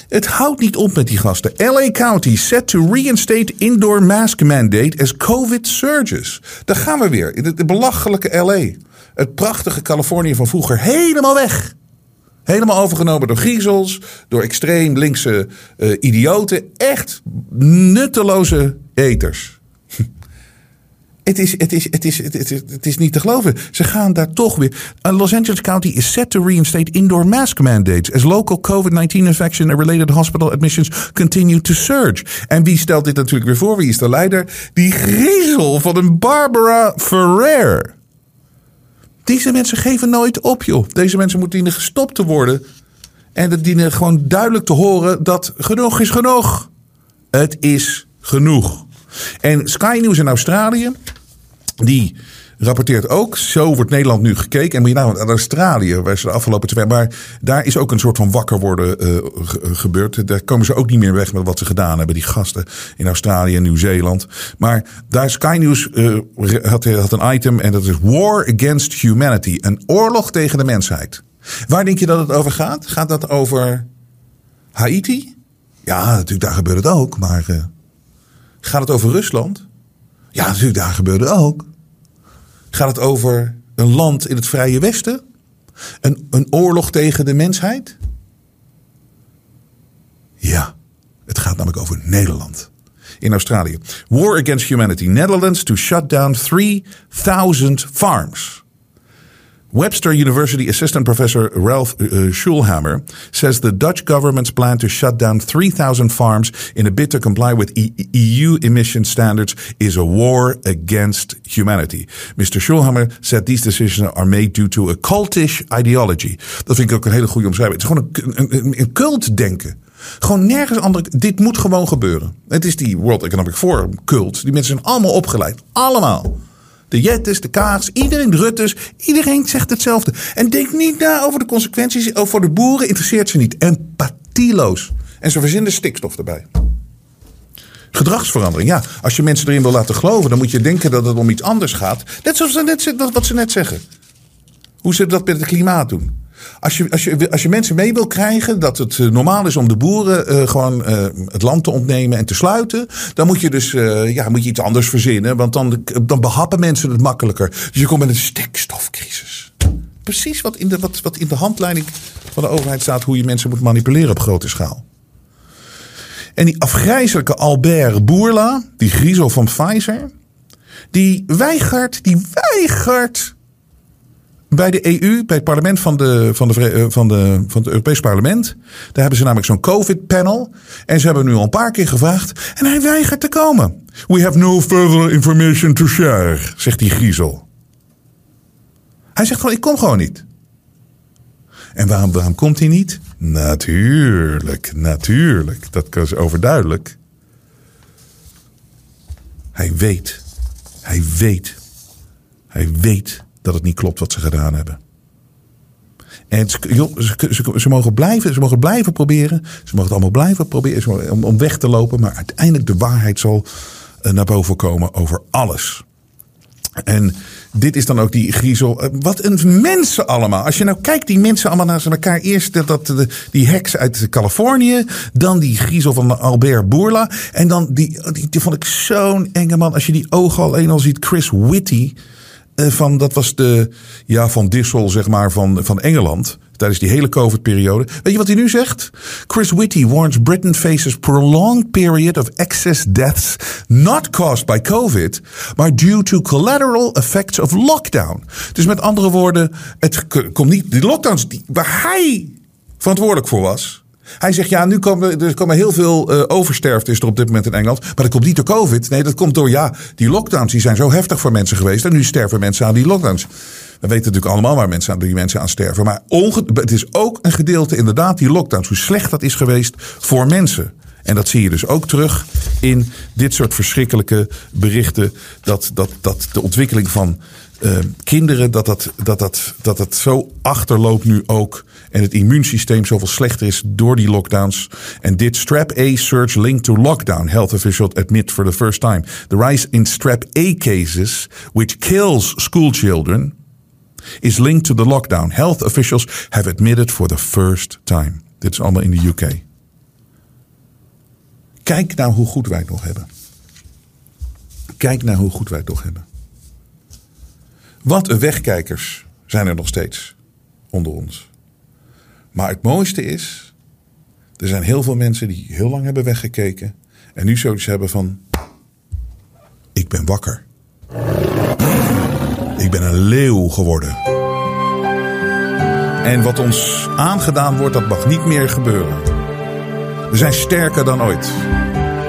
Het houdt niet op met die gasten. LA County set to reinstate indoor mask mandate as COVID surges. Daar gaan we weer. In het belachelijke LA. Het prachtige Californië van vroeger. Helemaal weg. Helemaal overgenomen door griezels, door extreem linkse uh, idioten. Echt nutteloze eters. Het is, het, is, het, is, het, is, het is niet te geloven. Ze gaan daar toch weer. Uh, Los Angeles County is set to reinstate indoor mask mandates as local COVID-19 infection and related hospital admissions continue to surge. En wie stelt dit natuurlijk weer voor? Wie is de leider? Die griezel van een Barbara Ferrer. Deze mensen geven nooit op, joh. Deze mensen moeten dienen gestopt te worden. En het dienen gewoon duidelijk te horen dat genoeg is genoeg. Het is genoeg. En Sky News in Australië, die rapporteert ook. Zo wordt Nederland nu gekeken. En moet je nou aan Australië, waar ze de afgelopen twee maar daar is ook een soort van wakker worden uh, gebeurd. Daar komen ze ook niet meer weg met wat ze gedaan hebben, die gasten in Australië en Nieuw-Zeeland. Maar daar Sky News uh, had, had een item en dat is War Against Humanity. Een oorlog tegen de mensheid. Waar denk je dat het over gaat? Gaat dat over Haiti? Ja, natuurlijk, daar gebeurt het ook. Maar uh, gaat het over Rusland? Ja, natuurlijk, daar gebeurt het ook. Gaat het over een land in het Vrije Westen? Een, een oorlog tegen de mensheid? Ja, het gaat namelijk over Nederland. In Australië. War against humanity. Netherlands to shut down 3000 farms. Webster University assistant professor Ralph uh, Schulhammer says the Dutch government's plan to shut down 3,000 farms in a bid to comply with e EU emission standards is a war against humanity. Mr. Schulhammer said these decisions are made due to a cultish ideology. Dat vind ik ook een hele goede omschrijving. Het is gewoon een, een, een cult denken. Gewoon nergens anders. Dit moet gewoon gebeuren. Het is die World Economic Forum cult. Die mensen zijn allemaal opgeleid. Allemaal. De Jettes, de Kaats, iedereen, de Ruttes, iedereen zegt hetzelfde. En denk niet na over de consequenties. Voor de boeren interesseert ze niet. Empathieloos. En ze verzinnen stikstof erbij. Gedragsverandering. Ja, als je mensen erin wil laten geloven, dan moet je denken dat het om iets anders gaat. Net zoals ze net, wat ze net zeggen. Hoe ze dat met het klimaat doen. Als je, als, je, als je mensen mee wil krijgen dat het eh, normaal is om de boeren uh, gewoon uh, het land te ontnemen en te sluiten, dan moet je dus ja, moet je iets anders verzinnen. Want dan, dan behappen mensen het makkelijker. Dus je komt met een stikstofcrisis. Precies wat in, de, wat, wat in de handleiding van de overheid staat hoe je mensen moet manipuleren op grote schaal. En die afgrijzelijke Albert Bourla, die griezel van Pfizer, die weigert, die weigert bij de EU, bij het parlement van, de, van, de, van, de, van het Europees Parlement. Daar hebben ze namelijk zo'n COVID-panel. En ze hebben nu al een paar keer gevraagd. En hij weigert te komen. We have no further information to share, zegt die griezel. Hij zegt gewoon, ik kom gewoon niet. En waarom, waarom komt hij niet? Natuurlijk, natuurlijk. Dat is overduidelijk. Hij weet. Hij weet. Hij weet dat het niet klopt wat ze gedaan hebben. En joh, ze, ze, ze, mogen blijven, ze mogen blijven proberen. Ze mogen het allemaal blijven proberen om, om weg te lopen. Maar uiteindelijk de waarheid zal uh, naar boven komen over alles. En dit is dan ook die griezel. Uh, wat een mensen allemaal. Als je nou kijkt, die mensen allemaal naar elkaar. Eerst dat, dat, die heks uit Californië. Dan die griezel van Albert Bourla. En dan die, die, die vond ik zo'n enge man. Als je die ogen alleen al ziet. Chris Whitty van, dat was de, ja, van Dissel, zeg maar, van, van Engeland. Tijdens die hele COVID-periode. Weet je wat hij nu zegt? Chris Whitty warns Britain faces prolonged period of excess deaths. Not caused by COVID, maar due to collateral effects of lockdown. Dus met andere woorden, het komt niet. Die lockdowns die, waar hij verantwoordelijk voor was. Hij zegt, ja, nu komen er komen heel veel uh, oversterfte is er op dit moment in Engeland. Maar dat komt niet door COVID. Nee, dat komt door, ja, die lockdowns die zijn zo heftig voor mensen geweest. En nu sterven mensen aan die lockdowns. We weten natuurlijk allemaal waar mensen aan, die mensen aan sterven. Maar het is ook een gedeelte inderdaad, die lockdowns. Hoe slecht dat is geweest voor mensen. En dat zie je dus ook terug in dit soort verschrikkelijke berichten. Dat, dat, dat de ontwikkeling van uh, kinderen, dat dat, dat, dat, dat dat zo achterloopt nu ook. En het immuunsysteem zoveel slechter is door die lockdowns. En dit strap A surge linked to lockdown, health officials admit for the first time. The rise in strap A cases, which kills school children, is linked to the lockdown. Health officials have admitted for the first time. Dit is allemaal in de UK. Kijk nou hoe goed wij het nog hebben. Kijk nou hoe goed wij het nog hebben. Wat wegkijkers zijn er nog steeds onder ons. Maar het mooiste is, er zijn heel veel mensen die heel lang hebben weggekeken en nu zoiets hebben van, ik ben wakker. Ik ben een leeuw geworden. En wat ons aangedaan wordt, dat mag niet meer gebeuren. We zijn sterker dan ooit.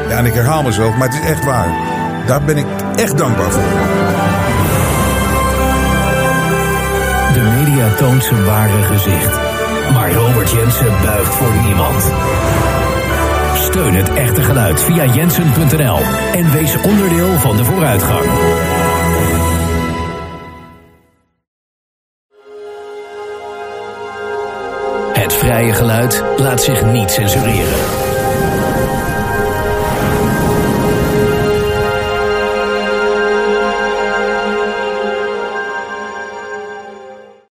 Ja, en ik herhaal mezelf, maar het is echt waar. Daar ben ik echt dankbaar voor. De media toont zijn ware gezicht. Maar Robert Jensen buigt voor niemand. Steun het echte geluid via jensen.nl en wees onderdeel van de vooruitgang. Het vrije geluid laat zich niet censureren.